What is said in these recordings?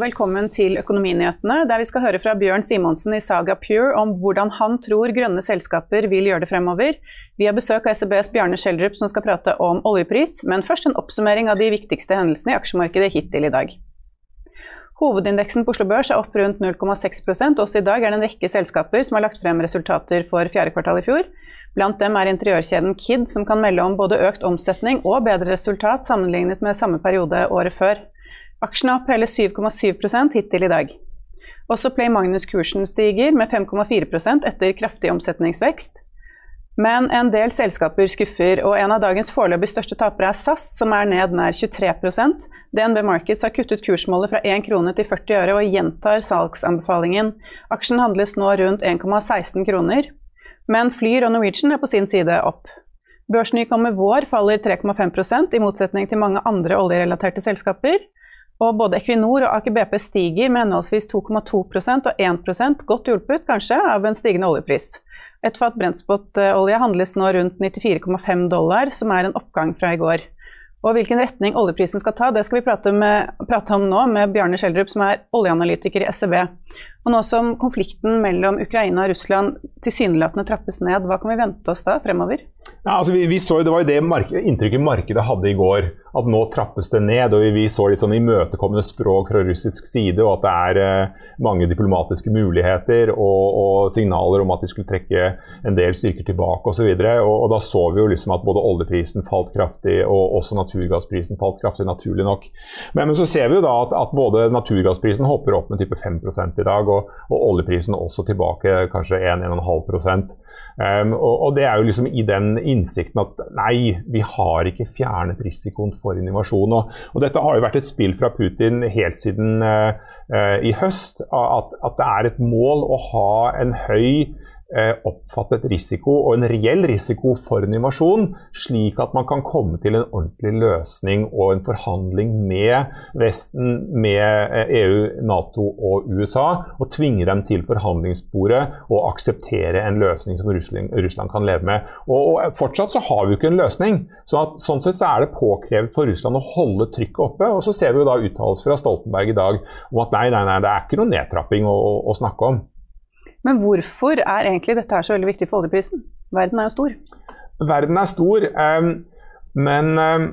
velkommen til Økonominyhetene, der vi skal høre fra Bjørn Simonsen i Saga Pure om hvordan han tror grønne selskaper vil gjøre det fremover. Vi har besøk av SEBs Bjarne Schjelderup som skal prate om oljepris, men først en oppsummering av de viktigste hendelsene i aksjemarkedet hittil i dag. Hovedindeksen på Oslo Børs er opp rundt 0,6% Også i dag er det en rekke selskaper som har lagt frem resultater for fjerde kvartal i fjor. Blant dem er interiørkjeden Kid, som kan melde om både økt omsetning og bedre resultat sammenlignet med samme periode året før. Aksjene opp hele 7,7% hittil i dag. Også Play Magnus-kursen stiger med 5,4% etter kraftig omsetningsvekst. Men en del selskaper skuffer, og en av dagens foreløpig største tapere er SAS, som er ned nær 23% DNB Markets har kuttet kursmålet fra 1 krone til 40 øre og gjentar salgsanbefalingen. Aksjen handles nå rundt 1,16 kroner. Men Flyr og Norwegian er på sin side opp. Børsnykommer Vår faller 3,5% i motsetning til mange andre oljerelaterte selskaper. Og både Equinor og Aker BP stiger med henholdsvis 2,2% og 1% godt hjulpet kanskje av en stigende oljepris. Et fat brentspot-olje handles nå rundt 94,5 dollar, som er en oppgang fra i går. Og hvilken retning oljeprisen skal ta, det skal vi prate, med, prate om nå med Bjarne Schjelderup, som er oljeanalytiker i SEB. Og nå som konflikten mellom Ukraina og Russland tilsynelatende trappes ned, hva kan vi vente oss da fremover? Ja, altså vi, vi så, det var jo det mark inntrykket markedet hadde i går, at nå trappes det ned. og Vi, vi så litt sånn imøtekommende språk fra russisk side, og at det er eh, mange diplomatiske muligheter og, og, signaler om at de skulle trekke en del styrker tilbake osv. Og, og, og da så vi jo liksom at både oljeprisen falt kraftig, og også naturgassprisen falt kraftig, naturlig nok. Men, men så ser vi jo da at, at både naturgassprisen hopper opp med type 5 i dag, og, og oljeprisen også tilbake kanskje 1-1,5 um, og, og det er jo liksom i den innsikten at nei, vi har ikke fjernet risikoen for innovasjon. Og, og dette har jo vært et spill fra Putin helt siden uh, uh, i høst, at, at, det er et mål å ha en høy oppfattet risiko og en reell risiko for en invasjon, slik at man kan komme til en ordentlig løsning og en forhandling med Vesten, med EU, eh, e Nato og USA, og tvinge dem til forhandlingsbordet og akseptere en løsning som Russland, kan leve med. Og, og, Fortsatt så har vi jo ikke en løsning. Så at, sånn sett så er det påkrevet for Russland å holde trykket oppe. og Så ser vi jo da uttalelser fra Stoltenberg i dag om at nei, nei, nei, det er ikke noe nedtrapping å, å snakke om. Men hvorfor er egentlig dette her så veldig viktig for oljeprisen? Verden er jo stor. Verden er stor, um, men um,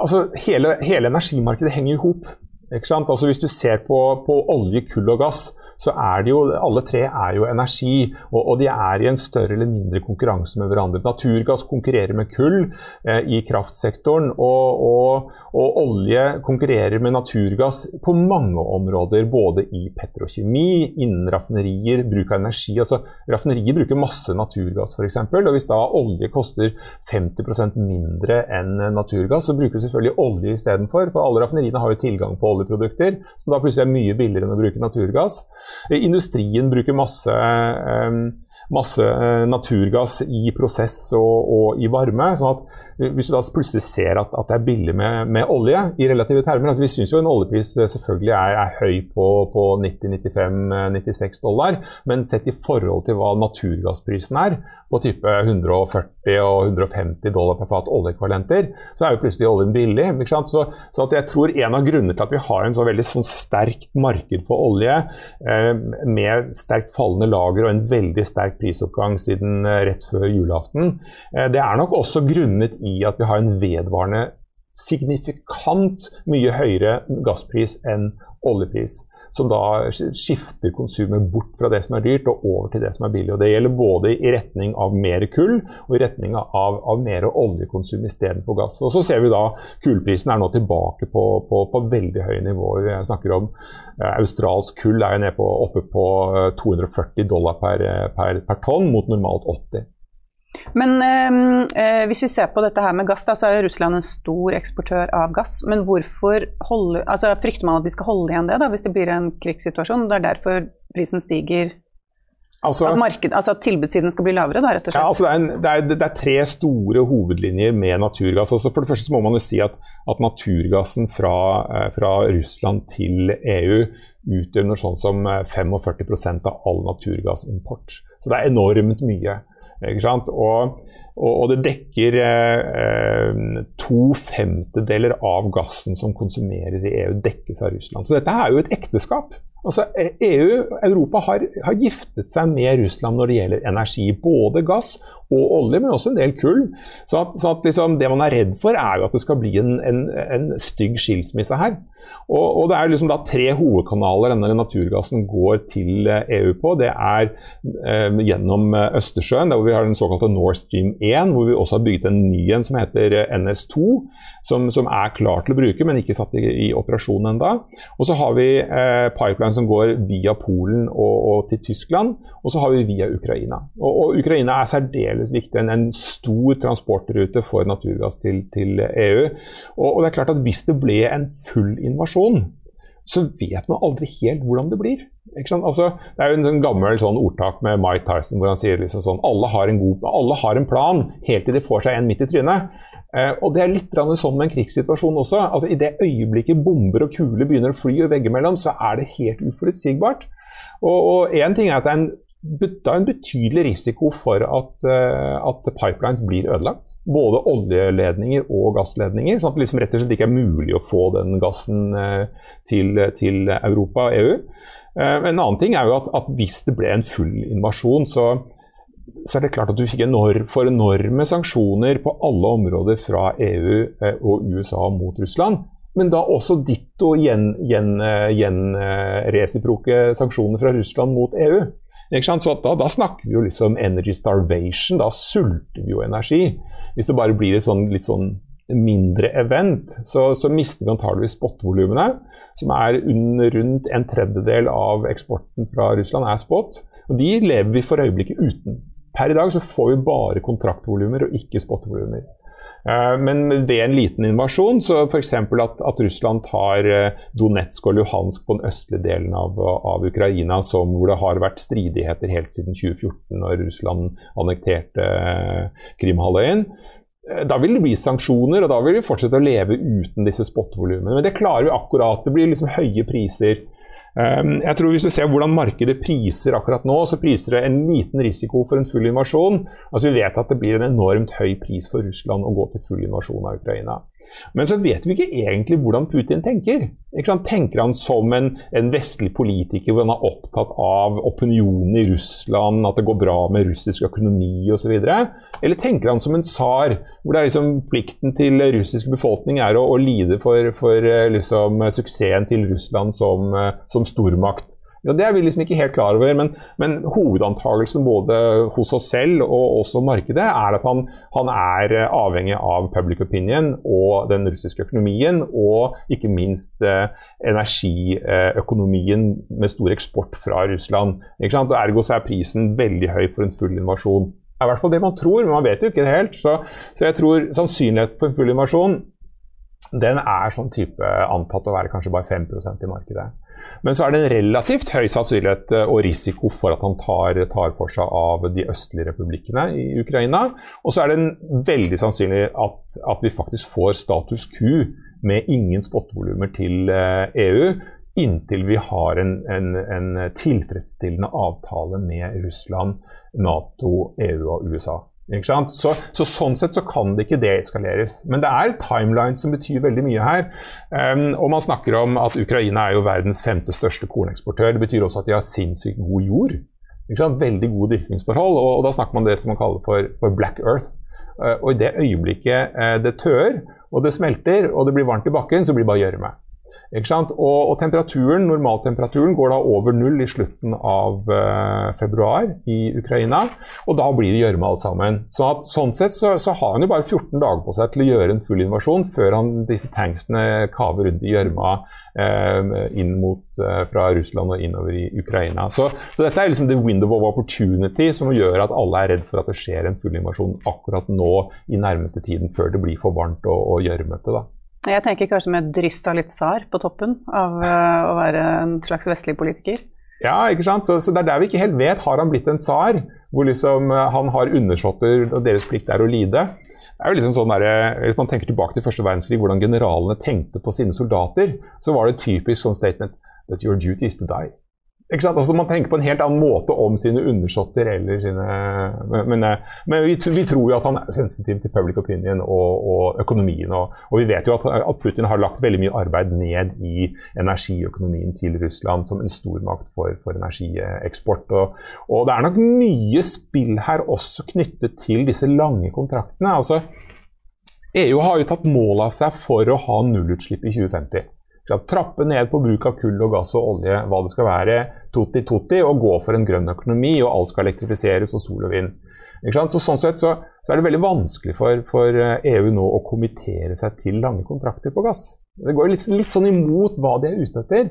altså, hele, hele, energimarkedet henger i hop. Altså, hvis du ser på, på olje, kull og gass, så er det jo Alle tre er jo energi, og, og, de er i en større eller mindre konkurranse med hverandre. Naturgass konkurrerer med kull eh, i kraftsektoren, og, og, og, olje konkurrerer med naturgass på mange områder. Både i petrokjemi, innen raffinerier, bruk av energi. altså Raffinerier bruker masse naturgass f.eks. Og hvis da olje koster 50% mindre enn naturgass, så bruker du selvfølgelig olje istedenfor. For alle raffineriene har jo tilgang på oljeprodukter, som da plutselig er mye billigere enn å bruke naturgass. Industrien bruker masse, masse eh, naturgass i prosess og, og i varme. sånn at hvis du da plutselig ser at, at det er billig med, med, olje i relative termer altså Vi syns jo en oljepris eh, selvfølgelig er, er høy på, på 90-95-96 eh, dollar, men sett i forhold til hva naturgassprisen er, på type 140 og 150 dollar per fat oljekvalenter, så er jo plutselig oljen billig. Så, så jeg tror en av grunnene til at vi har en så veldig sånn sterkt marked på olje, eh, med sterkt fallende lager og en veldig sterk prisoppgang siden eh, rett før julaften, eh, det er nok også grunnet i at vi har en vedvarende signifikant mye høyere gasspris enn oljepris. Som da skifter konsumet bort fra det som er dyrt og over til det som er billig. Og Det gjelder både i retning av mer kull og i retning av, av mer oljekonsum istedenfor gass. Og så ser vi da Kullprisen er nå tilbake på, på, på veldig høye nivåer. Jeg snakker om eh, Australsk kull er nede på, oppe på 240 dollar per, per, per tonn, mot normalt 80. Men ehm, eh, hvis vi ser på dette her med gass, da, så er Russland en stor eksportør av gass. Men hvorfor holde, altså, frykter man at de skal holde igjen det da, hvis det blir en krigssituasjon? Det er derfor prisen stiger? Altså, at, marked, altså at tilbudssiden skal bli lavere, da, rett og slett? Ja, altså det, er en, det, er, det, er tre store hovedlinjer med naturgass. Altså for det første så må man jo si at, at naturgassen fra, eh, fra, Russland til EU utgjør noe sånn som 45 eh, av all naturgassimport. Så det er enormt mye. Og, og, det dekker eh, to femtedeler av gassen som konsumeres i EU, dekkes av Russland. Så dette er jo et ekteskap. Altså, EU, Europa har, har, giftet seg med Russland når det gjelder energi. Både gass og olje, men også en del kull. Så, at, så at liksom, det man er redd for, er jo at det skal bli en, en, en stygg skilsmisse her. Og, og, Det er liksom da tre hovedkanaler denne naturgassen går til EU eh, e på. Det er eh, gjennom eh, Østersjøen, der hvor vi har den såkalte Nord Stream 1, hvor vi også har bygget en ny en som heter eh, NS2, som, som, er klar til å bruke, men ikke satt i, i operasjon ennå. Og så har vi eh, pipeline som går via Polen og, og, til Tyskland, og så har vi via Ukraina. Og, og Ukraina er særdeles viktig, en, en, stor transportrute for naturgass til, til EU. Og, og det er klart at hvis det ble en full invasjon, så vet man aldri helt hvordan det blir. Altså, det er jo en, en gammel sånn ordtak med Mike Tyson hvor han sier liksom sånn alle har, en god, alle har en plan helt til de får seg en midt i trynet. Eh, og Det er litt sånn med en krigssituasjon også. Altså, I det øyeblikket bomber og kuler begynner å fly veggimellom, så er det helt uforutsigbart. Og én ting er at det er en er en betydelig risiko for at, uh, at, pipelines blir ødelagt. Både oljeledninger og gassledninger. Sånn at det liksom rett og slett ikke er mulig å få den gassen uh, til, til, Europa og EU. Uh, en annen ting er jo at, at, hvis det ble en full invasjon, så, så er det klart at du fikk enorm, for enorme sanksjoner på alle områder fra EU og USA mot Russland. Men da også ditto gjenresiproke gjen, gjen, sanksjoner fra Russland mot EU. Så da, da, snakker vi jo liksom energy starvation. Da sulter vi jo energi. Hvis det bare blir et sånn, litt sånn mindre event, så, så mister vi antageligvis spot-volumene, som er under, rundt en tredjedel av eksporten fra Russland, er spot. Og de lever vi for øyeblikket uten. Per i dag så får vi bare kontraktvolumer og ikke spot-volumer. Eh, men ved en liten invasjon, så f.eks. At, at Russland tar eh, Donetsk og Luhansk på den østlige delen av, av Ukraina, som, hvor det har vært stridigheter helt siden 2014, når Russland annekterte eh, Krimhalvøya. Da vil det bli sanksjoner, og da vil vi fortsette å leve uten disse spotvolumene. Men det klarer vi akkurat. Det blir liksom høye priser. Ehm, jeg tror Hvis du ser hvordan markedet priser akkurat nå, så priser det en liten risiko for en full invasjon. Altså Vi vet at det blir en enormt høy pris for Russland å gå til full invasjon av Ukraina. Men så vet vi ikke egentlig hvordan Putin tenker. Tenker han som en, en, vestlig politiker hvor han er opptatt av opinionen i Russland, at det går bra med russisk økonomi osv.? Eller tenker han som en tsar, hvor det er liksom plikten til russisk befolkning er å, å lide for, for liksom, suksessen til Russland som, som stormakt? Ja, Det er vi liksom ikke helt klar over, men, men hovedantagelsen både hos oss selv og også markedet er at han, han, er avhengig av public opinion og den russiske økonomien, og ikke minst eh, energiøkonomien med stor eksport fra Russland. Ikke sant? Og Ergo så er prisen veldig høy for en full invasjon. Det er i hvert fall det man tror, men man vet jo ikke det helt. Så, så jeg tror sannsynligheten for en full invasjon den er sånn type antatt å være kanskje bare 5% i markedet. Men så er det en relativt høy sannsynlighet eh, og risiko for at han tar, tar for seg av de østlige republikkene i Ukraina. Og så er det veldig sannsynlig at, at, vi faktisk får status quo med ingen spottvolumer til EU. Eh, e inntil vi har en, en, en tilfredsstillende avtale med Russland, Nato, EU og USA. Så, så, Sånn sett så kan det ikke deeskaleres. Men det er timeline som betyr veldig mye her. Um, og Man snakker om at Ukraina er jo verdens femte største korneksportør. Det betyr også at de har sinnssykt god jord. Veldig gode dyrkingsforhold. Og, og, da snakker man det som man kaller for, for black earth. Uh, og i det øyeblikket uh, det tør, og det smelter, og det blir varmt i bakken, så blir det bare gjørme. Og, og, temperaturen, normaltemperaturen går da over null i slutten av uh, februar i Ukraina. Og da blir det gjørme alt sammen. Så at, sånn sett så, så, har han jo bare 14 dager på seg til å gjøre en full invasjon før han, disse tanksene kaver rundt i gjørma uh, inn mot, uh, fra Russland og innover i Ukraina. Så, så, dette er liksom the window of opportunity som gjør at alle er redd for at det skjer en full invasjon akkurat nå i nærmeste tiden, før det blir for varmt og, gjørmete. Jeg tenker kanskje med dryss av litt tsar på toppen av uh, å være en slags vestlig politiker. Ja, ikke sant. Så, så, det er der vi ikke helt vet. Har han blitt en tsar hvor liksom uh, han har undersåtter og deres plikt er å lide? Det er jo liksom sånn der, Hvis man tenker tilbake til første verdenskrig, hvordan generalene tenkte på sine soldater, så var det typisk sånn statement that your duty is to die. Altså, man tenker på en helt annen måte om sine undersåtter eller sine Men, men, eh, vi, vi, tror jo at han er sensitiv til public opinion og, og økonomien. Og, og, vi vet jo at, at, Putin har lagt veldig mye arbeid ned i energiøkonomien til Russland som en stormakt for, for energieksport. Og, og, det er nok mye spill her også knyttet til disse lange kontraktene. Altså, EU har jo tatt mål av seg for å ha nullutslipp i 2050 skal trappe ned på bruk av kull og gass og olje, hva det skal være, tutti-tutti, og gå for en grønn økonomi, og alt skal elektrifiseres, og sol og vind. Så sånn sett så, så, er det veldig vanskelig for, for, EU eh, e nå å kommittere seg til lange kontrakter på gass. Det går litt, litt sånn imot hva de er ute etter.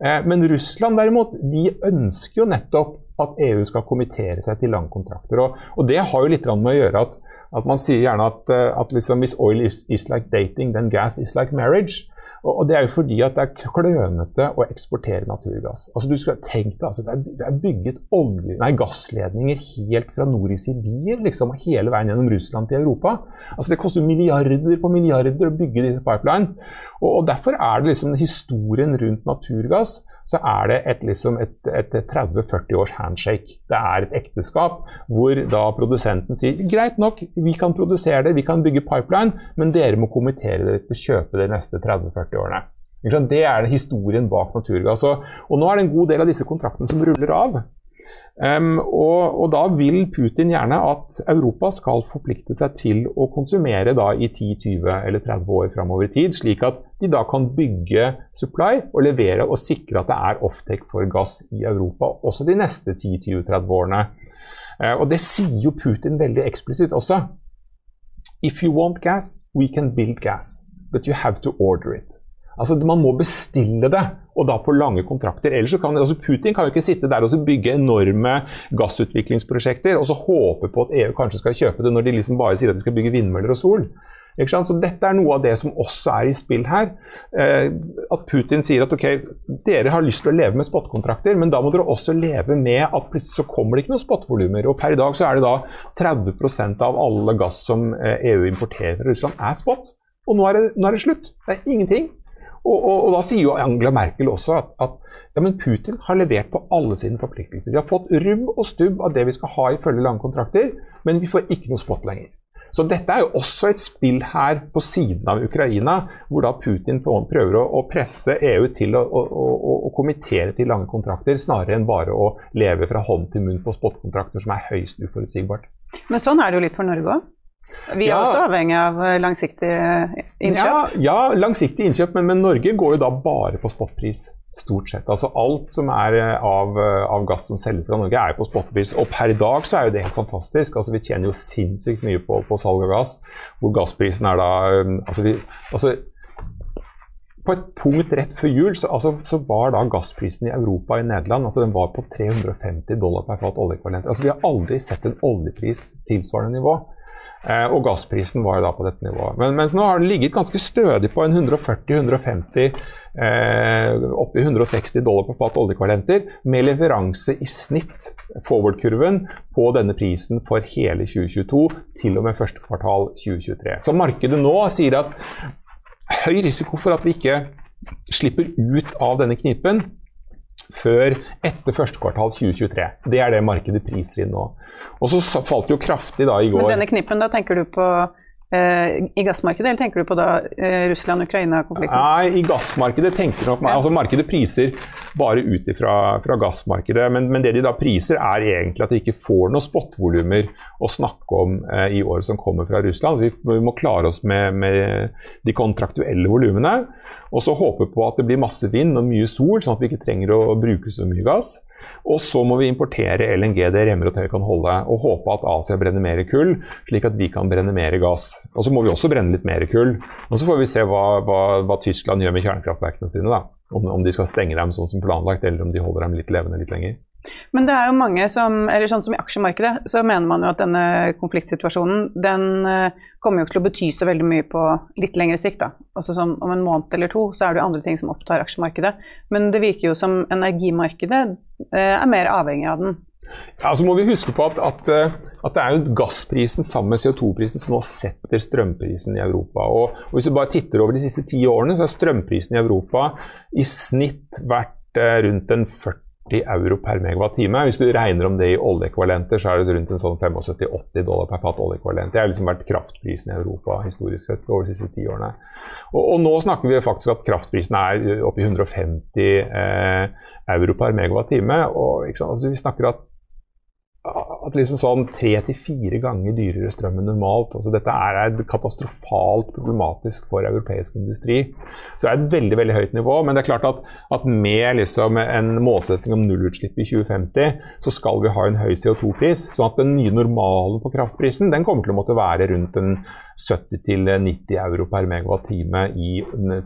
Eh, men Russland derimot, de ønsker jo nettopp at EU skal kommittere seg til lange kontrakter. Og, og det har jo litt med å gjøre at, at man sier gjerne at, eh, at liksom, hvis oil is, is like dating, then gas is like marriage. Og Det er jo fordi at det er klønete å eksportere naturgass. Altså du skal tenke deg, altså Det er bygget olje, nei, gassledninger helt fra nord i Sibir liksom, hele veien gjennom Russland til Europa. Altså Det koster milliarder på milliarder å bygge disse pipeline. Og, og Derfor er det liksom historien rundt naturgass så er det et, liksom et, et 30-40 års handshake. Det er et ekteskap hvor da produsenten sier greit nok, vi kan produsere det, vi kan bygge pipeline, men dere må kommentere det til å kjøpe det de neste 30-40 årene. Det er historien bak naturgass. Og nå er det en god del av disse kontraktene som ruller av. Um, og, og, da vil Putin gjerne at Europa skal forplikte seg til å konsumere da i 10-20 eller 30 år framover i tid, slik at de da kan bygge supply og levere og sikre at det er offtake for gass i Europa også de neste 10-20-30 årene. Uh, og det sier jo Putin veldig eksplisitt også. If you want gas, we can build gas, but you have to order it. Altså, Man må bestille det, og da på lange kontrakter. Ellers så kan, altså Putin kan jo ikke sitte der og bygge enorme gassutviklingsprosjekter og så håpe på at EU kanskje skal kjøpe det, når de liksom bare sier at de skal bygge vindmøller og sol. Så Dette er noe av det som også er i spill her. Eh, at Putin sier at ok, dere har lyst til å leve med spotkontrakter, men da må dere også leve med at plutselig så kommer det ikke noen spotvolumer. Og per i dag så er det da 30% av alle gass som EU eh, e importerer fra Russland, er spot. Og nå er, det, nå er det slutt. Det er ingenting. Og, og, og, da sier jo Angela Merkel også at, at ja, men Putin har levert på alle sine forpliktelser. Vi har fått rubb og stubb av det vi skal ha ifølge lange kontrakter, men vi får ikke noe spot lenger. Så dette er jo også et spill her på siden av Ukraina, hvor da Putin prøver å, presse EU til å, å, å, kommittere til lange kontrakter, snarere enn bare å leve fra hånd til munn på spotkontrakter som er høyst uforutsigbart. Men sånn er det jo litt for Norge òg? Vi er ja. også avhengig av langsiktige langsiktig innkjøp? Ja, ja langsiktig innkjøp, men, men, Norge går jo da bare på spotpris. Stort sett. Altså Alt som er eh, av, eh, av, gass som selges fra Norge, er på spotpris. Og per i dag så er jo det helt fantastisk. Altså Vi tjener jo sinnssykt mye på, på salg av gass, hvor gassprisen er da altså, vi, altså på et punkt rett før jul så, altså, så, var da gassprisen i Europa i Nederland altså den var på 350 dollar per fat oljeekvivalent. Altså, vi har aldri sett en oljepris tilsvarende nivå. Eh, og gassprisen var jo da på dette nivået. Men, mens nå har den ligget ganske stødig på en 140-150 eh, oppi 160 dollar på fat oljekvalenter, med leveranse i snitt, forward-kurven, på denne prisen for hele 2022 til og med første kvartal 2023. Så markedet nå sier at høy risiko for at vi ikke slipper ut av denne knipen før etter første kvartal 2023. Det er det markedet priser inn nå. Og så falt det jo kraftig da i går. Men denne knippen, da tenker du på i gassmarkedet, eller tenker du på da eh, Russland-Ukraina-konflikten? Nei, i gassmarkedet tenker nok altså Markedet priser bare ut fra, gassmarkedet, men, men, det de da priser er egentlig at de ikke får noen spotvolumer å snakke om eh, i året som kommer fra Russland. Vi, vi må klare oss med, med de kontraktuelle volumene, og så håpe på at det blir masse vind og mye sol, sånn at vi ikke trenger å bruke så mye gass. Og så må vi importere LNG det remmer og tøy kan holde, og håpe at Asia brenner mer kull, slik at vi kan brenne mer gass. Og så må vi også brenne litt mer kull. Og så får vi se hva, hva, hva Tyskland gjør med kjernekraftverkene sine. da. Om, om, de skal stenge dem sånn som planlagt, eller om de holder dem litt levende litt lenger. Men det er jo mange som, eller sånn som i aksjemarkedet, så mener man jo at denne konfliktsituasjonen den eh, kommer jo til å bety så veldig mye på litt lengre sikt. da. Altså sånn Om en måned eller to så er det jo andre ting som opptar aksjemarkedet. Men det virker jo som energimarkedet eh, er mer avhengig av den. Ja, så må vi huske på at, at, eh, at det er jo gassprisen sammen med CO2-prisen som nå setter strømprisen i Europa. Og, og Hvis du bare titter over de siste ti årene, så har strømprisen i Europa i snitt vært rundt en 40 euro per megawatt-time. Hvis du regner om det i oljeekvalenter, så er det rundt en sånn 75-80 dollar per fat oljeekvalent. Det har liksom vært kraftprisen i Europa historisk sett over de siste ti årene. Og, og, nå snakker vi faktisk at kraftprisen er oppe i 150 eh, euro per megawatt-time. Og altså, vi snakker at at liksom sånn tre til fire ganger dyrere strøm enn normalt. Altså dette er katastrofalt problematisk for europeisk industri. Så det er et veldig veldig høyt nivå. Men det er klart at, at med liksom en målsetting om nullutslipp i 2050, så skal vi ha en høy CO2-pris. sånn at den nye normalen på kraftprisen den kommer til å måtte være rundt en 70-90 euro per megawatt-time i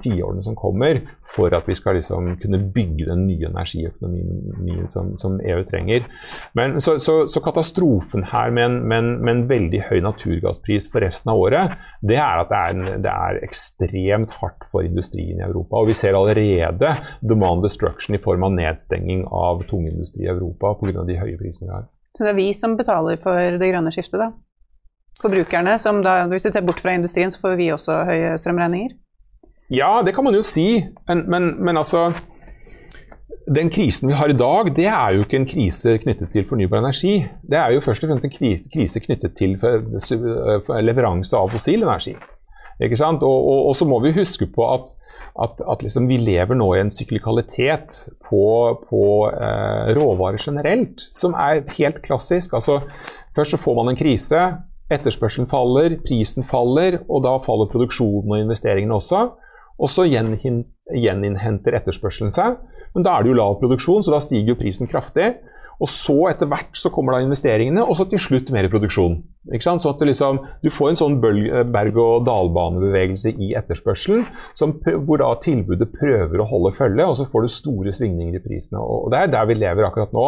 tiårene som kommer, for at vi skal liksom kunne bygge den nye energiøkonomien som, som EU trenger. Men, så, så, så, katastrofen her med en, med, en, med en, veldig høy naturgasspris for resten av året, det er at det er, en, det er, ekstremt hardt for industrien i Europa. Og vi ser allerede demand destruction i form av nedstenging av tungindustri i Europa pga. de høye prisene vi har. Så det er vi som betaler for det grønne skiftet, da? Forbrukerne, som da, hvis du ser bort fra industrien, så får vi også høye strømregninger? Ja, det kan man jo si. Men, men, men, altså Den krisen vi har i dag, det er jo ikke en krise knyttet til fornybar energi. Det er jo først og fremst en krise knyttet til leveranse av fossil energi. Ikke sant? Og, og, og så må vi huske på at, at, at liksom vi lever nå i en syklikalitet på, på eh, råvarer generelt, som er helt klassisk. Altså, først så får man en krise, Etterspørselen faller, prisen faller, og da faller produksjonen og investeringene også. Og så gjeninnhenter etterspørselen seg, men da er det jo lav produksjon, så da stiger jo prisen kraftig. Og så etter hvert så kommer da investeringene, og så til slutt mer produksjon. Så at liksom, Du får en sånn berg-og-dal-banebevegelse i etterspørselen, som, hvor da tilbudet prøver å holde følge, og så får du store svingninger i prisene. og Det er der vi lever akkurat nå.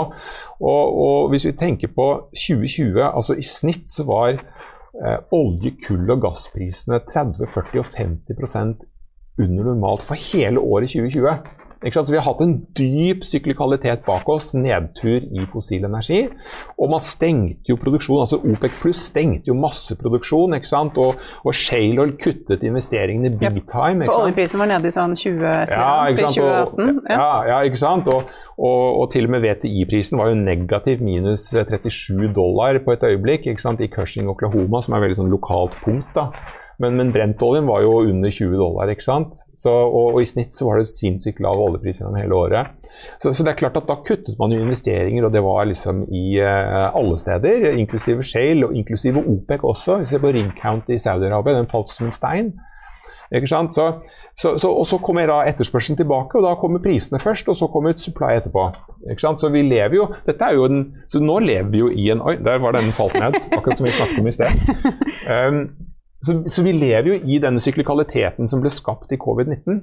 Og, og Hvis vi tenker på 2020, altså i snitt så var eh, olje-, kull- og gassprisene 30, 40 og 50 under normalt for hele året 2020. Så vi har hatt en dyp syklikalitet bak oss, nedtur i fossil energi. Og man stengte jo produksjon, altså OPEC pluss stengte jo masseproduksjon. ikke sant? Og, og Shale Oil kuttet investeringene big time. For oljeprisen var nede i sånn 2018? Ja, ikke sant? Og, ja. ja, ikke sant? Og, og, og, til og med VTI-prisen var jo negativ minus 37 dollar på et øyeblikk ikke sant? i Cushing, Oklahoma, som er et veldig sånn lokalt punkt. da. Men, men brentoljen var jo under 20 dollar, ikke sant. Så, og, og, i snitt så var det sinnssykt lav oljepris gjennom hele året. Så, så, det er klart at da kuttet man jo investeringer, og det var liksom i uh, alle steder. Inklusive Shale, og inklusive OPEC også. Vi ser på Ring County i Saudi-Arabia, den falt som en stein. Ikke sant? Så, så, så, og så kommer da etterspørselen tilbake, og da kommer prisene først, og så kommer et supply etterpå. Ikke sant? Så vi lever jo dette er jo en, så nå lever vi jo i en Oi, der var den falt ned, akkurat som vi snakket om i sted. Um, så, så, vi lever jo i denne syklikaliteten som ble skapt i covid-19.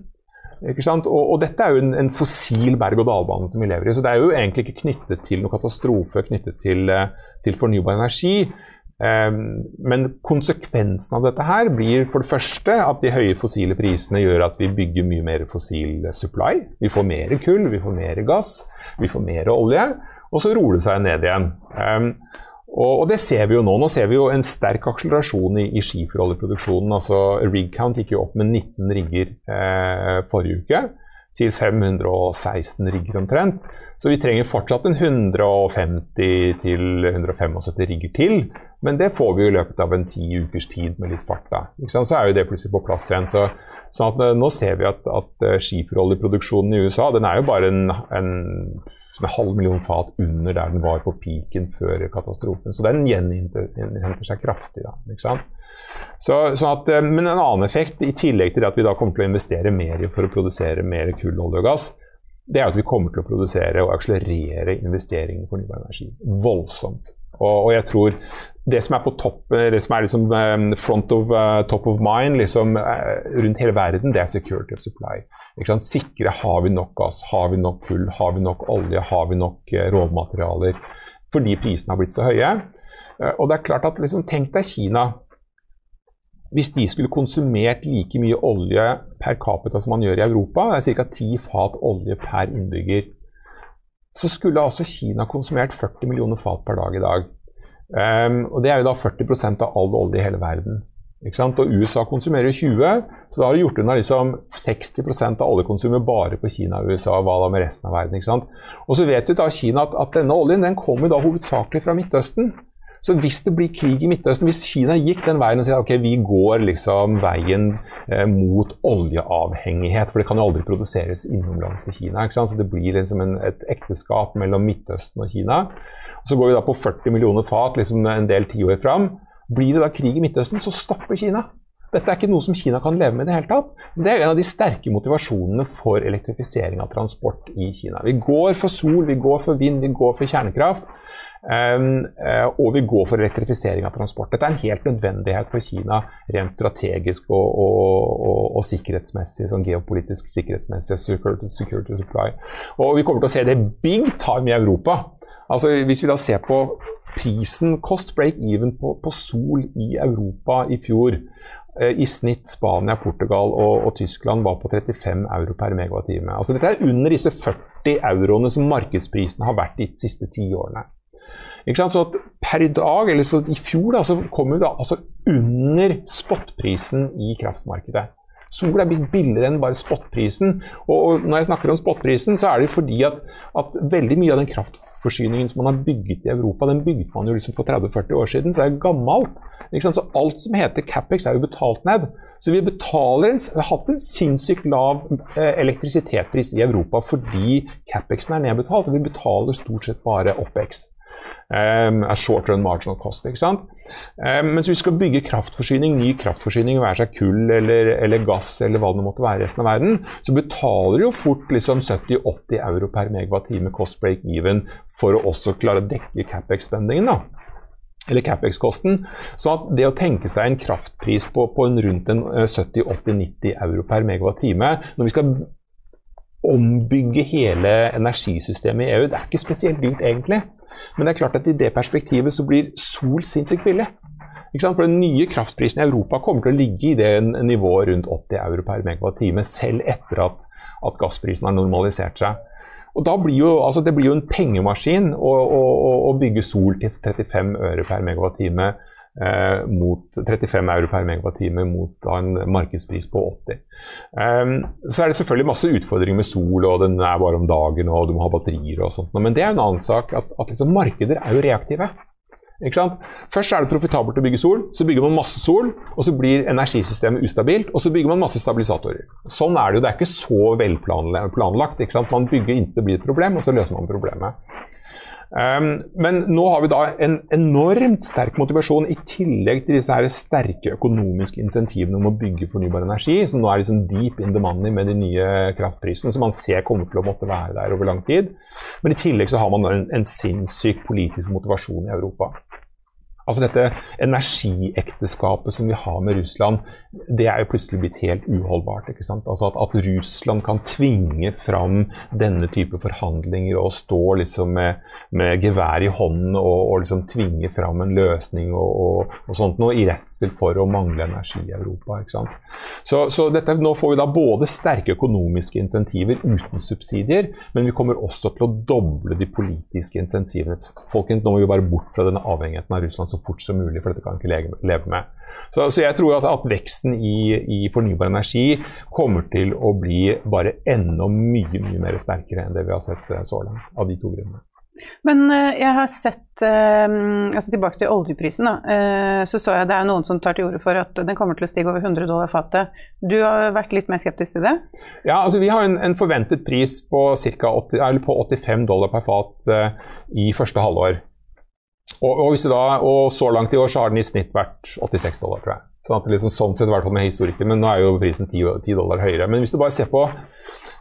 Og, og, dette er jo en, en fossil berg-og-dal-bane som vi lever i. Så det er jo egentlig ikke knyttet til noe katastrofe knyttet til, eh, til fornybar energi. Um, men konsekvensen av dette her blir for det første at de høye fossile prisene gjør at vi bygger mye mer fossil supply. Vi får mer kull, vi får mer gass, vi får mer olje. Og så roer det seg ned igjen. Og, og, det ser vi jo nå. Nå ser vi jo en sterk akselerasjon i, i skiferoljeproduksjonen. Altså, rig count gikk jo opp med 19 rigger eh, forrige uke. Til 516 rigger omtrent. Så vi trenger fortsatt en 150-175 rigger til. Men det får vi i løpet av en ti ukers tid med litt fart. da. Så er jo det plutselig på plass igjen. Så, så at, nå ser vi at, at skiferoljeproduksjonen i USA den er jo bare en, en, en, halv million fat under der den var på peaken før katastrofen. Så den gjeninnhenter seg kraftig. da, ikke sant? Så, sånn at, eh, men en annen effekt, i tillegg til at vi da kommer til å investere mer for å produsere mer kull, olje og gass, det er at vi kommer til å produsere og akselerere investeringene i fornybar energi voldsomt. Og, og, jeg tror det som er på topp, det som er liksom um, front of top of mind liksom, rundt hele verden, det er security of supply. Sikre har vi nok gass, har vi nok kull, har vi nok olje, har vi nok uh, råmaterialer. Fordi prisene har blitt så høye. og det er klart at liksom, Tenk deg Kina hvis de skulle konsumert like mye olje per capita som man gjør i Europa, det er ca. ti fat olje per innbygger, så skulle altså Kina konsumert 40 millioner fat per dag i dag. Um, og Det er jo da 40% av all olje i hele verden. Og USA konsumerer 20, så da har du gjort unna liksom 60% av oljekonsumet bare på Kina og USA. Hva da med resten av verden? Og så vet du da Kina at, at denne oljen den kommer da hovedsakelig fra Midtøsten. Så hvis det blir krig i Midtøsten, hvis Kina gikk den veien og sier ok, vi går liksom veien eh, mot oljeavhengighet, for det kan jo aldri produseres innomlands i Kina, så det blir liksom en, et ekteskap mellom Midtøsten og Kina. Så går vi da på 40 millioner fat liksom en del tiår fram. Blir det da krig i Midtøsten, så stopper Kina. Dette er ikke noe som Kina kan leve med i det hele tatt. Det er en av de sterke motivasjonene for elektrifisering av transport i Kina. Vi går for sol, vi går for vind, vi går for kjernekraft. Uh, og vi går for elektrifisering av transport. Dette er en helt nødvendighet for Kina rent strategisk og, og, og, og sikkerhetsmessig, sånn geopolitisk sikkerhetsmessig. Security, supply. Og vi kommer til å se det big time i Europa. Altså Hvis vi da ser på prisen, cost break even på, på sol i Europa i fjor uh, i snitt Spania, Portugal og, og, Tyskland var på 35 euro per megawattime. Altså dette er under disse 40 euroene som markedsprisene har vært de siste ti årene. Så per dag, eller så i fjor, da, så kom vi da altså under spotprisen i kraftmarkedet. Sol er blitt billigere enn bare spotprisen. Og, når jeg snakker om spotprisen, så er det fordi at, at, veldig mye av den kraftforsyningen som man har bygget i Europa, den bygget man jo liksom for 30-40 år siden, så det er gammelt. Så alt som heter Capex er jo betalt ned. Så vi, betaler en, vi har hatt en sinnssykt lav eh, elektrisitetspris i Europa fordi Capexen er nedbetalt, og vi betaler stort sett bare OPEX um, er short run marginal cost. ikke sant? Um, mens vi skal bygge kraftforsyning, ny kraftforsyning, være seg kull eller, eller, gass eller hva det måtte være i resten av verden, så betaler jo fort liksom 70-80 euro per megawatt-time cost break even for å også klare å dekke CapEx-spendingen. da eller CapEx-kosten. Så at det å tenke seg en kraftpris på, på en rundt en 70-80-90 eh, euro per megawatt-time når vi skal ombygge hele energisystemet i EU, det er ikke spesielt dyrt egentlig. Men det er klart at i det perspektivet så blir sol sinnssykt billig. For Den nye kraftprisen i Europa kommer til å ligge i det nivået rundt 80 euro per megawatt-time, selv etter at, at, gassprisen har normalisert seg. Og da blir jo, altså Det blir jo en pengemaskin å, å, å bygge sol til 35 øre per megawatt-time eh, mot 35 euro per megawattime mot en markedspris på 80. Um, så er det selvfølgelig masse utfordringer med sol, og den er bare om dagen, og du må ha batterier og sånt. Men det er en annen sak at, at liksom markeder er jo reaktive. Først er det profitabelt å bygge sol, så bygger man masse sol, og så blir energisystemet ustabilt, og så bygger man masse stabilisatorer. Sånn er det jo. Det er ikke så velplanlagt. Man bygger inntil det blir et problem, og så løser man problemet. Um, men nå har vi da en enormt sterk motivasjon, i tillegg til disse her sterke økonomiske insentivene om å bygge fornybar energi, som nå er liksom deep in the money med de nye kraftprisene, som man ser kommer til å måtte være der over lang tid. Men i tillegg så har man en, en sinnssyk politisk motivasjon i Europa. Altså Dette energiekteskapet som vi har med Russland, det er jo plutselig blitt helt uholdbart. ikke sant? Altså at, at Russland kan tvinge fram denne type forhandlinger og stå liksom med, med gevær i hånden og, og liksom tvinge fram en løsning og, og, og sånt noe i redsel for å mangle energi i Europa. ikke sant? Så, så dette, nå får vi da både sterke økonomiske insentiver uten subsidier, men vi kommer også til å doble de politiske insentivene. Folkens, nå må vi bare bort fra denne avhengigheten av Russland. så så fort som mulig, for dette kan ikke leve, med. Så, så, jeg tror at, at veksten i, i, fornybar energi kommer til å bli bare enda mye mye mer sterkere enn det vi har sett eh, så langt, av de to grunnene. Men uh, jeg har sett uh, altså Tilbake til oljeprisen. Da, så så jeg det er noen som tar til orde for at den kommer til å stige over 100 dollar fatet. Du har vært litt mer skeptisk til det? Ja, altså Vi har en, en forventet pris på, 80, på 85 dollar per fat i første halvår. Og, og, da, og, så langt i år så har den i snitt vært 86 dollar, tror jeg. Sånn liksom, sånn sett, i hvert fall med historikken, men nå er jo prisen 10, 10 dollar høyere. Men hvis du på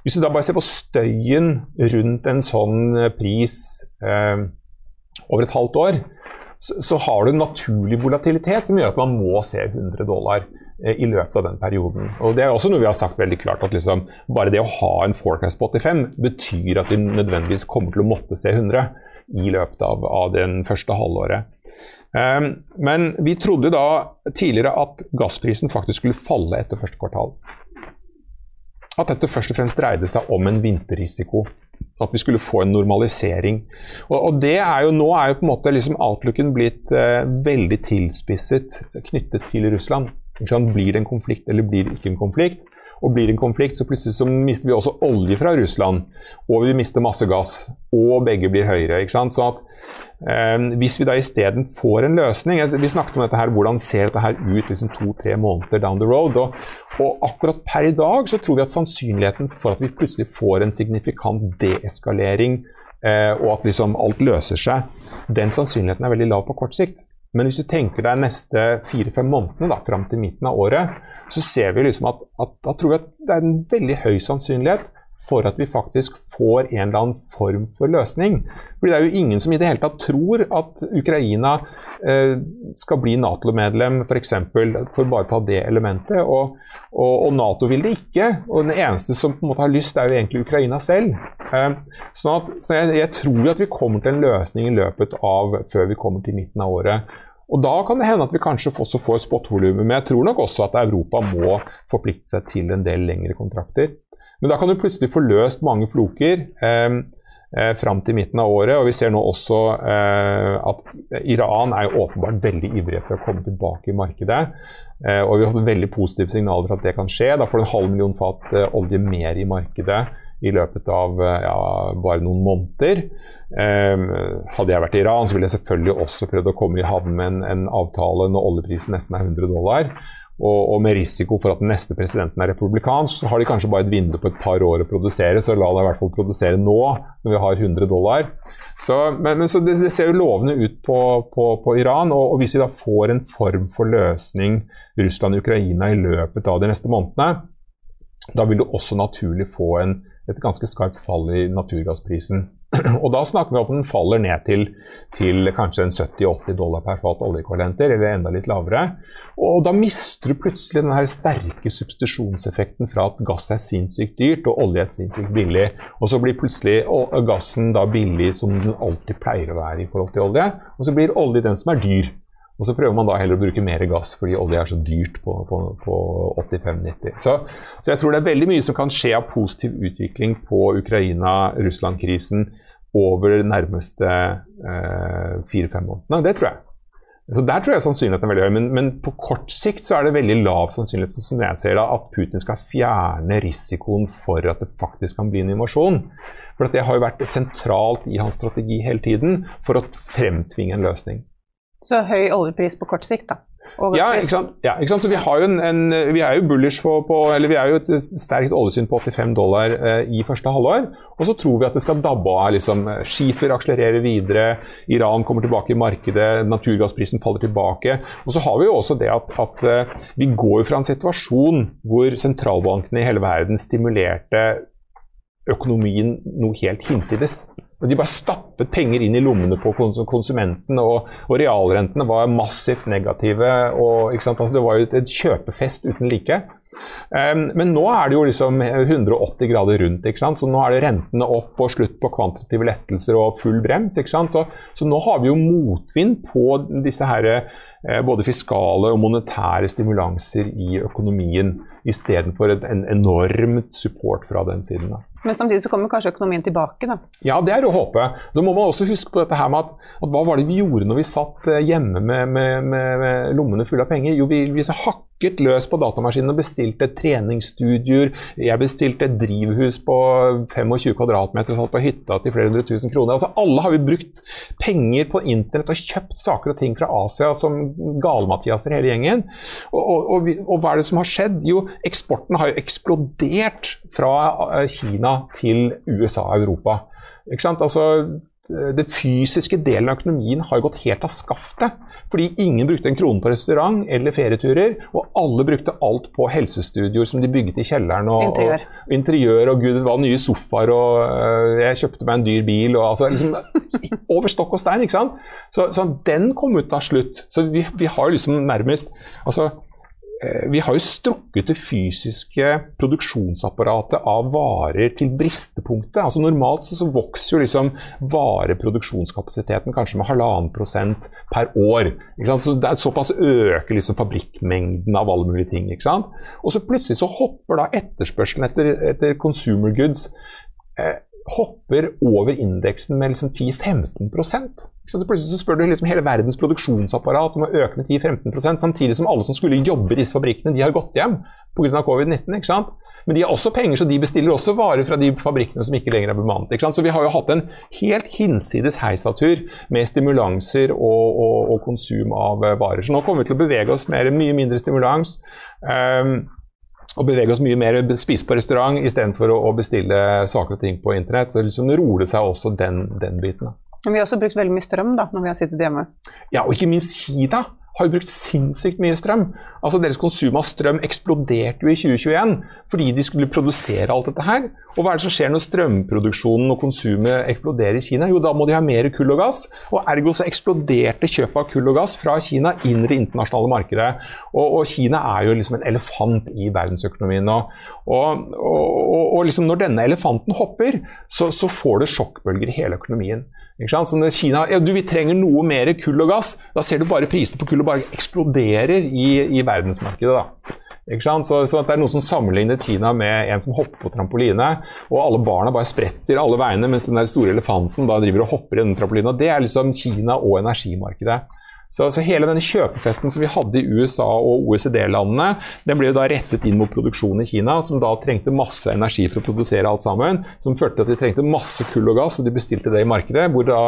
hvis du da bare ser på støyen rundt en sånn eh, pris eh, over et halvt år, så, så, har du en naturlig volatilitet som gjør at man må se 100 dollar eh, i løpet av den perioden. Og Det er også noe vi har sagt veldig klart, at liksom, bare det å ha en forecast på 85 betyr at vi nødvendigvis kommer til å måtte se 100 i løpet av, av den første halvåret. Um, men vi trodde da tidligere at gassprisen faktisk skulle falle etter første kvartal. At dette først og fremst dreide seg om en vinterrisiko. At vi skulle få en normalisering. Og, og det er jo Nå er jo på en måte liksom outlooken blitt eh, veldig tilspisset knyttet til Russland. Blir det en konflikt eller blir det ikke en konflikt? Og blir det en konflikt, så plutselig så mister vi også olje fra Russland. Og vi mister masse gass. Og begge blir høyere. ikke sant? Så at eh, hvis vi da isteden får en løsning Vi snakket om dette her, hvordan ser dette her ut liksom to-tre måneder down the road. Og, og, akkurat per i dag så tror vi at sannsynligheten for at vi plutselig får en signifikant deeskalering, eh, og at liksom alt løser seg, den sannsynligheten er veldig lav på kort sikt. Men hvis du tenker deg neste fire-fem månedene da, fram til midten av året, så ser vi liksom at, at da tror at det er en veldig høy sannsynlighet for at vi faktisk får en eller annen form for løsning. Fordi Det er jo ingen som i det hele tatt tror at Ukraina eh, skal bli Nato-medlem, f.eks. For, for bare å ta det elementet. Og, og, og, Nato vil det ikke. Og den eneste som på en måte har lyst, er jo egentlig Ukraina selv. Eh, sånn at, så jeg, jeg tror at vi kommer til en løsning i løpet av før vi kommer til midten av året. Og Da kan det hende at vi kanskje også får spotvolumet, men jeg tror nok også at Europa må forplikte seg til en del lengre kontrakter. Men da kan du plutselig få løst mange floker eh, eh, fram til midten av året. Og vi ser nå også eh, at Iran er jo åpenbart veldig ivrig etter å komme tilbake i markedet. Eh, og vi har fått veldig positive signaler for at det kan skje. Da får du en halv million fat eh, olje mer i markedet i løpet av eh, ja, bare noen måneder. Um, hadde jeg vært i Iran, så ville jeg selvfølgelig også prøvd å komme i havn med en, en, avtale når oljeprisen nesten er 100 dollar. Og, og, med risiko for at den neste presidenten er republikansk, så har de kanskje bare et vindu på et par år å produsere, så la det i hvert fall produsere nå, som vi har 100 dollar. Så, men, men så det, det, ser jo lovende ut på, på, på Iran. Og, og, hvis vi da får en form for løsning Russland-Ukraina i løpet av de neste månedene, da vil du også naturlig få en, et ganske skarpt fall i naturgassprisen. Og da snakker vi om den faller ned til, til kanskje en 70-80 dollar per fat oljekvalenter, eller enda litt lavere. Og da mister du plutselig den sterke substitusjonseffekten fra at gass er sinnssykt dyrt og olje er sinnssykt billig. Og så blir plutselig gassen da billig som den alltid pleier å være i forhold til olje. Og så blir olje den som er dyr. Og så prøver man da heller å bruke mer gass fordi olje er så dyrt på, på, på 85-90. Så, så, jeg tror det er veldig mye som kan skje av positiv utvikling på Ukraina-Russland-krisen over de nærmeste eh, fire-fem månedene. Det tror jeg. Så Der tror jeg sannsynligheten er veldig høy, men, men, på kort sikt så er det veldig lav sannsynlighet som jeg ser da, at Putin skal fjerne risikoen for at det faktisk kan bli en invasjon. For Det har jo vært sentralt i hans strategi hele tiden for å fremtvinge en løsning. Så høy oljepris på kort sikt, da. Ja ikke, ja, ikke sant? Så vi, har jo en, en, vi er jo bullish på, på, eller vi er jo et sterkt oljesyn på 85 dollar eh, i første halvår. Og så tror vi at det skal dabbe av. Liksom, skifer akselererer videre, Iran kommer tilbake i markedet, naturgassprisen faller tilbake. Og så har vi jo også det at, at uh, vi går fra en situasjon hvor sentralbankene i hele verden stimulerte økonomien noe helt hinsides. De bare stappet penger inn i lommene på konsumenten, og, og realrentene var massivt negative. Og, altså, det var jo et, et kjøpefest uten like. Um, men nå er det jo liksom 180 grader rundt. Så nå er det rentene opp og slutt på kvantitative lettelser og full brems. Så, så, nå har vi jo motvind på disse her, eh, både fiskale og monetære stimulanser i økonomien, istedenfor en enormt support fra den siden. Da. Men samtidig så kommer kanskje økonomien tilbake, da? Ja, det er å håpe. Så må man også huske på dette her med at, at hva var det vi gjorde når vi satt eh, hjemme med, med, med, med lommene fulle av penger? Jo, vi, vi hakket løs på datamaskinen og bestilte treningsstudioer. Jeg bestilte et drivhus på 25 kvadratmeter og satt på hytta til flere hundre tusen kroner. Altså, alle har vi brukt penger på internett og kjøpt saker og ting fra Asia som gale-Mathiaser hele gjengen. Og, og, og, og, hva er det som har skjedd? Jo, eksporten har jo eksplodert fra eh, Kina til USA og Europa. Altså, det fysiske delen av økonomien har gått helt av skaftet. Fordi ingen brukte en krone på restaurant eller ferieturer, og alle brukte alt på helsestudioer som de bygget i kjelleren. Og interiør. Og, interiør, og gud, det var nye sofaer, og uh, jeg kjøpte meg en dyr bil. Og, altså, liksom, over stokk og stein, ikke sant. Så, så den kom ut av slutt. Så vi, vi har liksom nærmest altså, Eh, vi har jo strukket det fysiske produksjonsapparatet av varer til bristepunktet. Altså Normalt så, så vokser jo liksom vareproduksjonskapasiteten kanskje med halvannen prosent per år. Så det er Såpass øker liksom fabrikkmengden av alle mulige ting. Og så plutselig så hopper da etterspørselen etter, etter consumer goods eh, hopper over indeksen med liksom 10-15 så Plutselig så spør du liksom hele verdens produksjonsapparat om å øke med 10-15% samtidig som alle som skulle jobbe i disse fabrikkene, de har gått hjem pga. covid-19. ikke sant? Men de har også penger, så de bestiller også varer fra de fabrikkene som ikke lenger er bemannet. ikke sant? Så vi har jo hatt en helt hinsides heisatur med stimulanser og, og, og, konsum av eh, varer. Så nå kommer vi til å bevege oss mer, mye mindre stimulans. Um, og bevege oss mye mer, spise på restaurant istedenfor å, å bestille saker og ting på internett. Så liksom roer det seg også den, den biten. Men vi har også brukt veldig mye strøm da, når vi har sittet hjemme. Ja, og ikke minst Kina har jo brukt sinnssykt mye strøm. Altså Deres konsum av strøm eksploderte jo i 2021 fordi de skulle produsere alt dette her. Og hva er det som skjer når strømproduksjonen og konsumet eksploderer i Kina? Jo, da må de ha mer kull og gass. Og ergo så eksploderte kjøpet av kull og gass fra Kina inn i det internasjonale markedet. Og, og, Kina er jo liksom en elefant i verdensøkonomien. Og, og, og liksom når denne elefanten hopper, så, så får det sjokkbølger i hele økonomien. Kina ja, du, vi trenger noe mer kull og gass, da ser du bare prisene på kull og bare eksploderer i, i verdensmarkedet. Så, så, det er noen som sammenligner Kina med en som hopper på trampoline, og alle barna bare spretter alle veiene, mens den der store elefanten da driver og hopper i den trampolina. Det er liksom Kina og energimarkedet. Så, så, hele denne kjøpefesten som vi hadde i USA og OECD-landene, den ble jo da rettet inn mot produksjonen i Kina, som da trengte masse energi for å produsere alt sammen. Som førte til at de trengte masse kull og gass, og de bestilte det i markedet, hvor da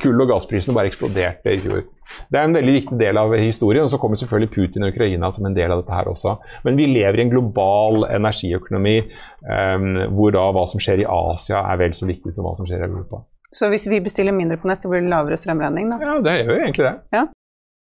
kull- og gassprisene bare eksploderte i fjor. Det er en veldig viktig del av historien, og så kommer selvfølgelig Putin og Ukraina som en del av dette her også. Men vi lever i en global energiøkonomi um, hvor da hva som skjer i Asia er vel så viktig som hva som skjer i Europa. Så hvis vi bestiller mindre på nett, så blir det lavere strømregning, da? Ja, det gjør jo egentlig det. Ja.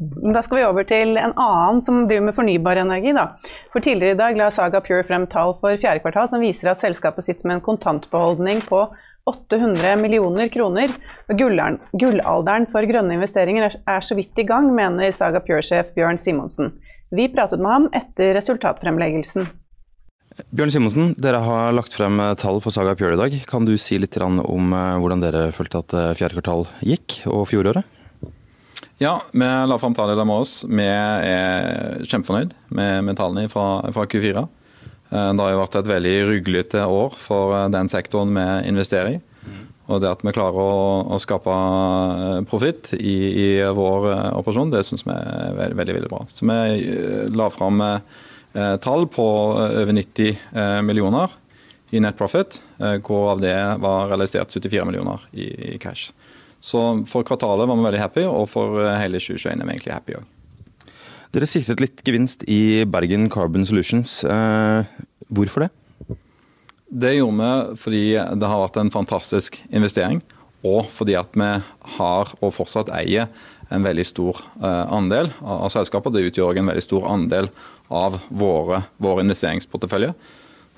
Da skal vi over til en annen som driver med fornybar energi. Da. For Tidligere i dag la Saga Pure frem tall for fjerde kvartal som viser at selskapet sitter med en kontantbeholdning på 800 millioner kroner. Gullalderen for grønne investeringer er så vidt i gang, mener Saga Pure-sjef Bjørn Simonsen. Vi pratet med ham etter resultatfremleggelsen. Bjørn Simonsen, dere har lagt frem tall for Saga Pure i dag. Kan du si litt om hvordan dere følte at fjerde kvartal gikk, og fjoråret? Ja, vi la fram tallene med oss. Vi er kjempefornøyd med, med tallene fra, fra, Q4. Det har jo vært et veldig ryglete år for den sektoren vi investerer i. Og det at vi klarer å, å skape eh, profitt i, i, vår eh, operasjon, det syns vi er veldig, veldig, veldig, bra. Så vi eh, la fram eh, tall på over 90 eh, millioner i net profit, eh, hvorav det var realisert 74 millioner i, i, cash. Så for kvartalet var vi veldig happy, og for hele 2021 er vi egentlig happy òg. Dere sikret litt gevinst i Bergen Carbon Solutions. hvorfor det? Det gjorde vi fordi det har vært en fantastisk investering. Og fordi at vi har og fortsatt eier en veldig stor eh, andel av selskapet. Det utgjør en veldig stor andel av våre, vår investeringsportefølje.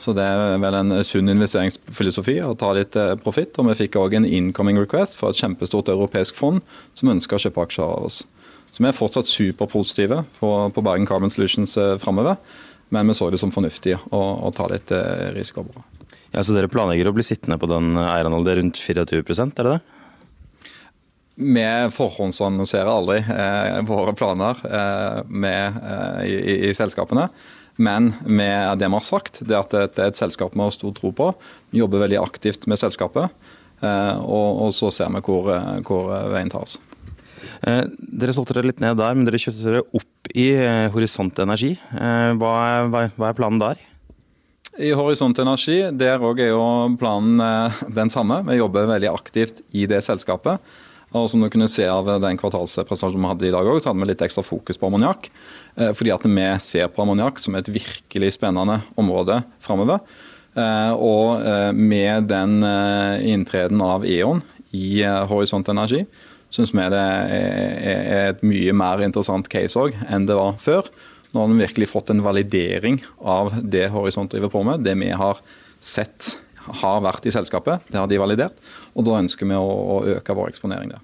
Så det er vel en sunn investeringsfilosofi å ta litt eh, profitt. Og vi fikk òg en incoming request fra et kjempestort europeisk fond som ønsker å kjøpe aksjer av oss. Så vi er fortsatt superpositive på, på Bergen Carbon Solutions eh, framover. Men vi så det som fornuftig å, å ta litt risiko. Ja, Så dere planlegger å bli sittende på den eierandelen rundt 24% er det det? Vi forhåndsannonserer aldri eh, våre planer eh, med, eh, i, i, selskapene. Men med det vi har sagt, det at det er et selskap vi har stor tro på. Vi jobber veldig aktivt med selskapet. Eh, og, og, så ser vi hvor, hvor veien tar oss. Eh, dere solgte dere litt ned der, men dere kjøpte dere opp i eh, Horisont Energi. Hva er, hva er planen der? I Horisont Energi der er jo planen eh, den samme. Vi jobber veldig aktivt i det selskapet. Og som du kunne se av den kvartalspresentasjonen vi hadde i dag òg, så hadde vi litt ekstra fokus på ammoniakk. Eh, fordi at vi ser på ammoniakk som et virkelig spennende område framover. Eh, og med den inntreden av E.ON i Horisont Energi, syns vi det er et mye mer interessant case òg enn det var før. Nå har vi virkelig fått en validering av det Horisont driver på med. Det vi har sett har vært i selskapet, det har de validert. Og da ønsker vi å, øke vår eksponering der.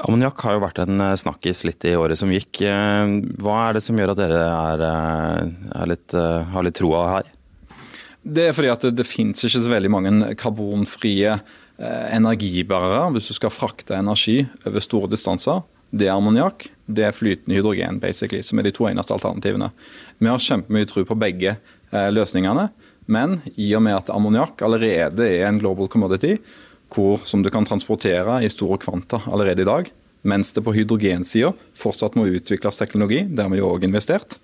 Ammoniakk har jo vært en eh, snakkis litt i året som gikk. Eh, hva er det som gjør at dere er, eh, er litt, har litt troa her? Det er fordi at det, det finnes ikke så veldig mange karbonfrie energibærere hvis du skal frakte energi over store distanser det er ammoniakk, det er flytende hydrogen, basically, som er de to eneste alternativene. Vi har kjempemye tro på begge løsningene, men i og med at ammoniakk allerede er en global commodity, hvor, som du kan transportere i store kvanta allerede i dag, mens det på hydrogensida fortsatt må utvikles teknologi, der vi òg investert,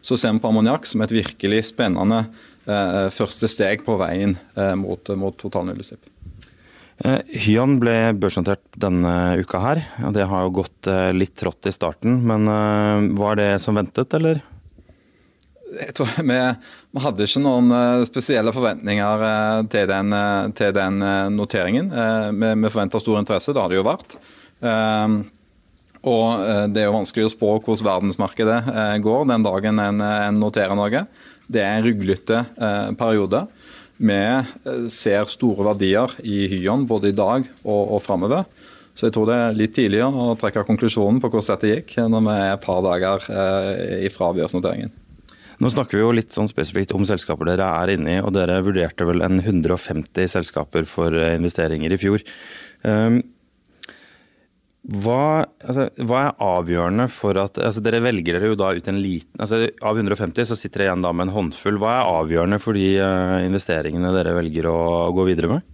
så ser vi på ammoniakk som et virkelig spennende eh, første steg på veien eh, mot, mot totalnullutslipp. Eh, Hyan ble børsnotert denne uka her. Det har jo gått eh, litt trått i starten, men eh, var det som ventet, eller? Jeg tror vi, vi hadde ikke noen spesielle forventninger til den, til den noteringen. Vi, vi forventa stor interesse, det har det jo vært. Og det er jo vanskelig å spå hvordan verdensmarkedet går den dagen en, en noterer noe. Det er en ruglete periode. Vi eh, ser store verdier i Hyon både i dag og, og framover. Så jeg tror det er litt tidligere å trekke konklusjonen på hvordan dette gikk, når vi er et par dager eh, ifra børsnoteringen. Nå snakker vi jo litt sånn spesifikt om selskaper dere er inne i, og dere vurderte vel en 150 selskaper for eh, investeringer i fjor. Um, hva, altså, hva, er avgjørende for at altså, Dere velger dere jo da ut en liten altså, Av 150 så sitter dere igjen da med en håndfull. Hva er avgjørende for de uh, investeringene dere velger å gå videre med?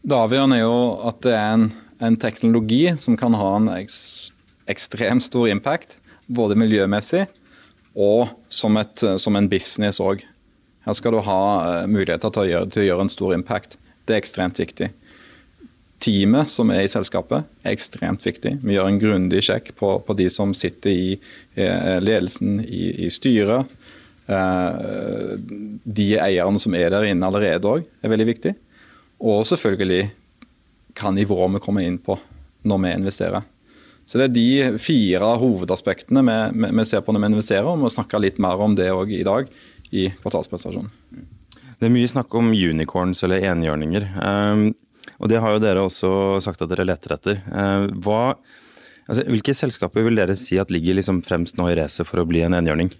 Det avgjørende er jo at det er en, en teknologi som kan ha en ekstremt stor impact. Både miljømessig og som, et, som en business òg. Her skal du ha uh, muligheter til å, gjøre, til å gjøre en stor impact. Det er ekstremt viktig teamet som er i selskapet, er ekstremt viktig. Vi gjør en grundig sjekk på, på de som sitter i eh, ledelsen, i, i styret. Eh, de eierne som er der inne allerede òg, er veldig viktig. Og selvfølgelig hva nivå vi kommer inn på når vi investerer. Så Det er de fire hovedaspektene vi, vi, ser på når vi investerer, og vi må snakke litt mer om det òg i dag i kvartalspresentasjonen. Det er mye snakk om unicorns eller enhjørninger. Um, og det har jo dere også sagt at dere leter etter. Eh, hva, altså, hvilke selskaper vil dere si at ligger liksom fremst nå i racet for å bli en enhjørning?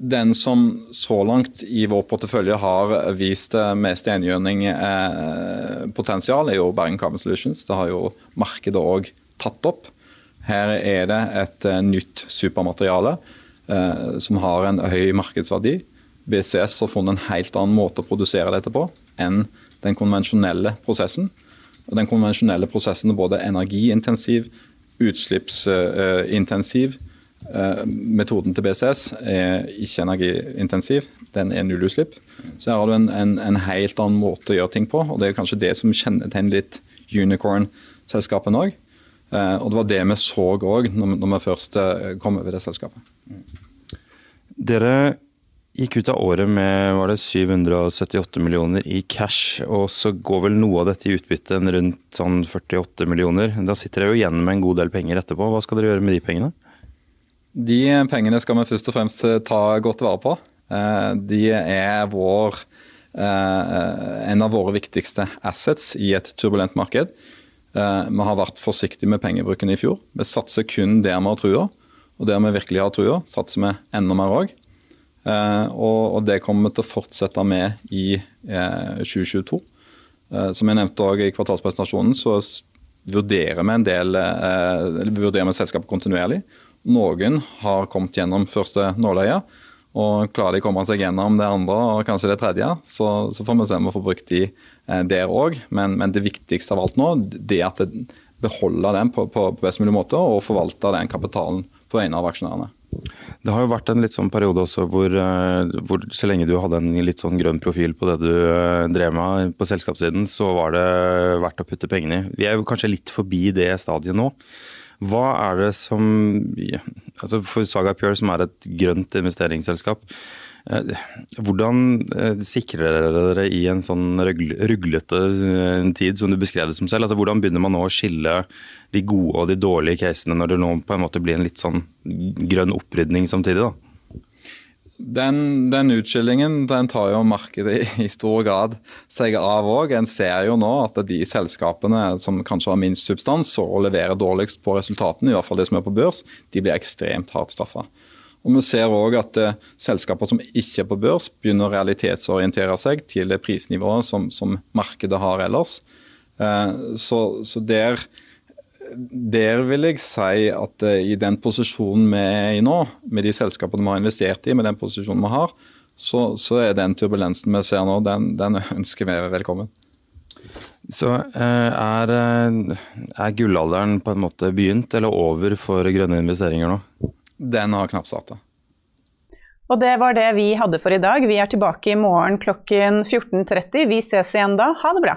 Den som så langt i vår portefølje har vist mest enhjørning-potensial, er jo Bergen Carbon Solutions. Det har jo markedet òg tatt opp. Her er det et nytt supermateriale som har en høy markedsverdi. BCS har funnet en helt annen måte å produsere dette på enn den konvensjonelle prosessen. Og Den konvensjonelle prosessen er både energiintensiv, utslippsintensiv. Eh, metoden til BCS er ikke energiintensiv, den er nullutslipp. Så her har du en, en, en, helt annen måte å gjøre ting på, og det er kanskje det som kjennetegner litt unicorn-selskapene òg. Eh, og det var det vi så òg når, vi først eh, kom over det selskapet. Dere gikk ut av året med var det 778 millioner i cash, og så går vel noe av dette i utbytte rundt sånn 48 millioner. Da sitter dere jo igjen med en god del penger etterpå. Hva skal dere gjøre med de pengene? De pengene skal vi først og fremst eh, ta godt vare på. De er vår, en av våre viktigste assets i et turbulent marked. Vi har vært forsiktige med pengebruken i fjor. Vi satser kun der vi har trua, og der vi virkelig har trua, satser vi enda mer òg. Eh, og, det kommer vi til å fortsette med i 2022. Eh, eh, som jeg nevnte også i kvartalspresentasjonen, så vurderer vi en del vurderer vi selskapet kontinuerlig. Noen har kommet gjennom første nåløye. Og klarer de å komme seg gjennom det andre og kanskje det tredje, så, så får vi se om vi får brukt de der òg. Men, men, det viktigste av alt nå det er at det beholder den på, på, best mulig måte og forvalter den kapitalen på vegne av aksjonærene. Det har jo vært en litt sånn periode også hvor, eh, hvor, så lenge du hadde en litt sånn grønn profil på det du eh, drev med på selskapssiden, så var det verdt å putte pengene i. Vi er jo kanskje litt forbi det stadiet nå. Hva er det som altså For Saga Pure, som er et grønt investeringsselskap, Eh, hvordan eh, sikrer dere dere i en sånn ruglete eh, tid som du beskrev det som selv? Altså, hvordan begynner man nå å skille de gode og de dårlige casene når det nå på en måte blir en litt sånn grønn opprydning samtidig? da? Den, den, utskillingen den tar jo markedet i stor grad seg av òg. En ser jo nå at de selskapene som kanskje har minst substans og leverer dårligst på resultatene, i hvert fall det som er på børs, de blir ekstremt hardt straffa. Og Vi ser òg at uh, selskaper som ikke er på børs, begynner å realitetsorientere seg til det prisnivået som, som markedet har ellers. Uh, så, så der, der, vil jeg si at uh, i den posisjonen vi er i nå, med de selskapene vi har investert i, med den posisjonen vi har, så, så er den turbulensen vi ser nå, den, den ønsker vi velkommen. Så er, er gullalderen på en måte begynt eller over for grønne investeringer nå? Den har knapt starta. Og det var det vi hadde for i dag. Vi er tilbake i morgen klokken 14.30. Vi ses igjen da. Ha det bra.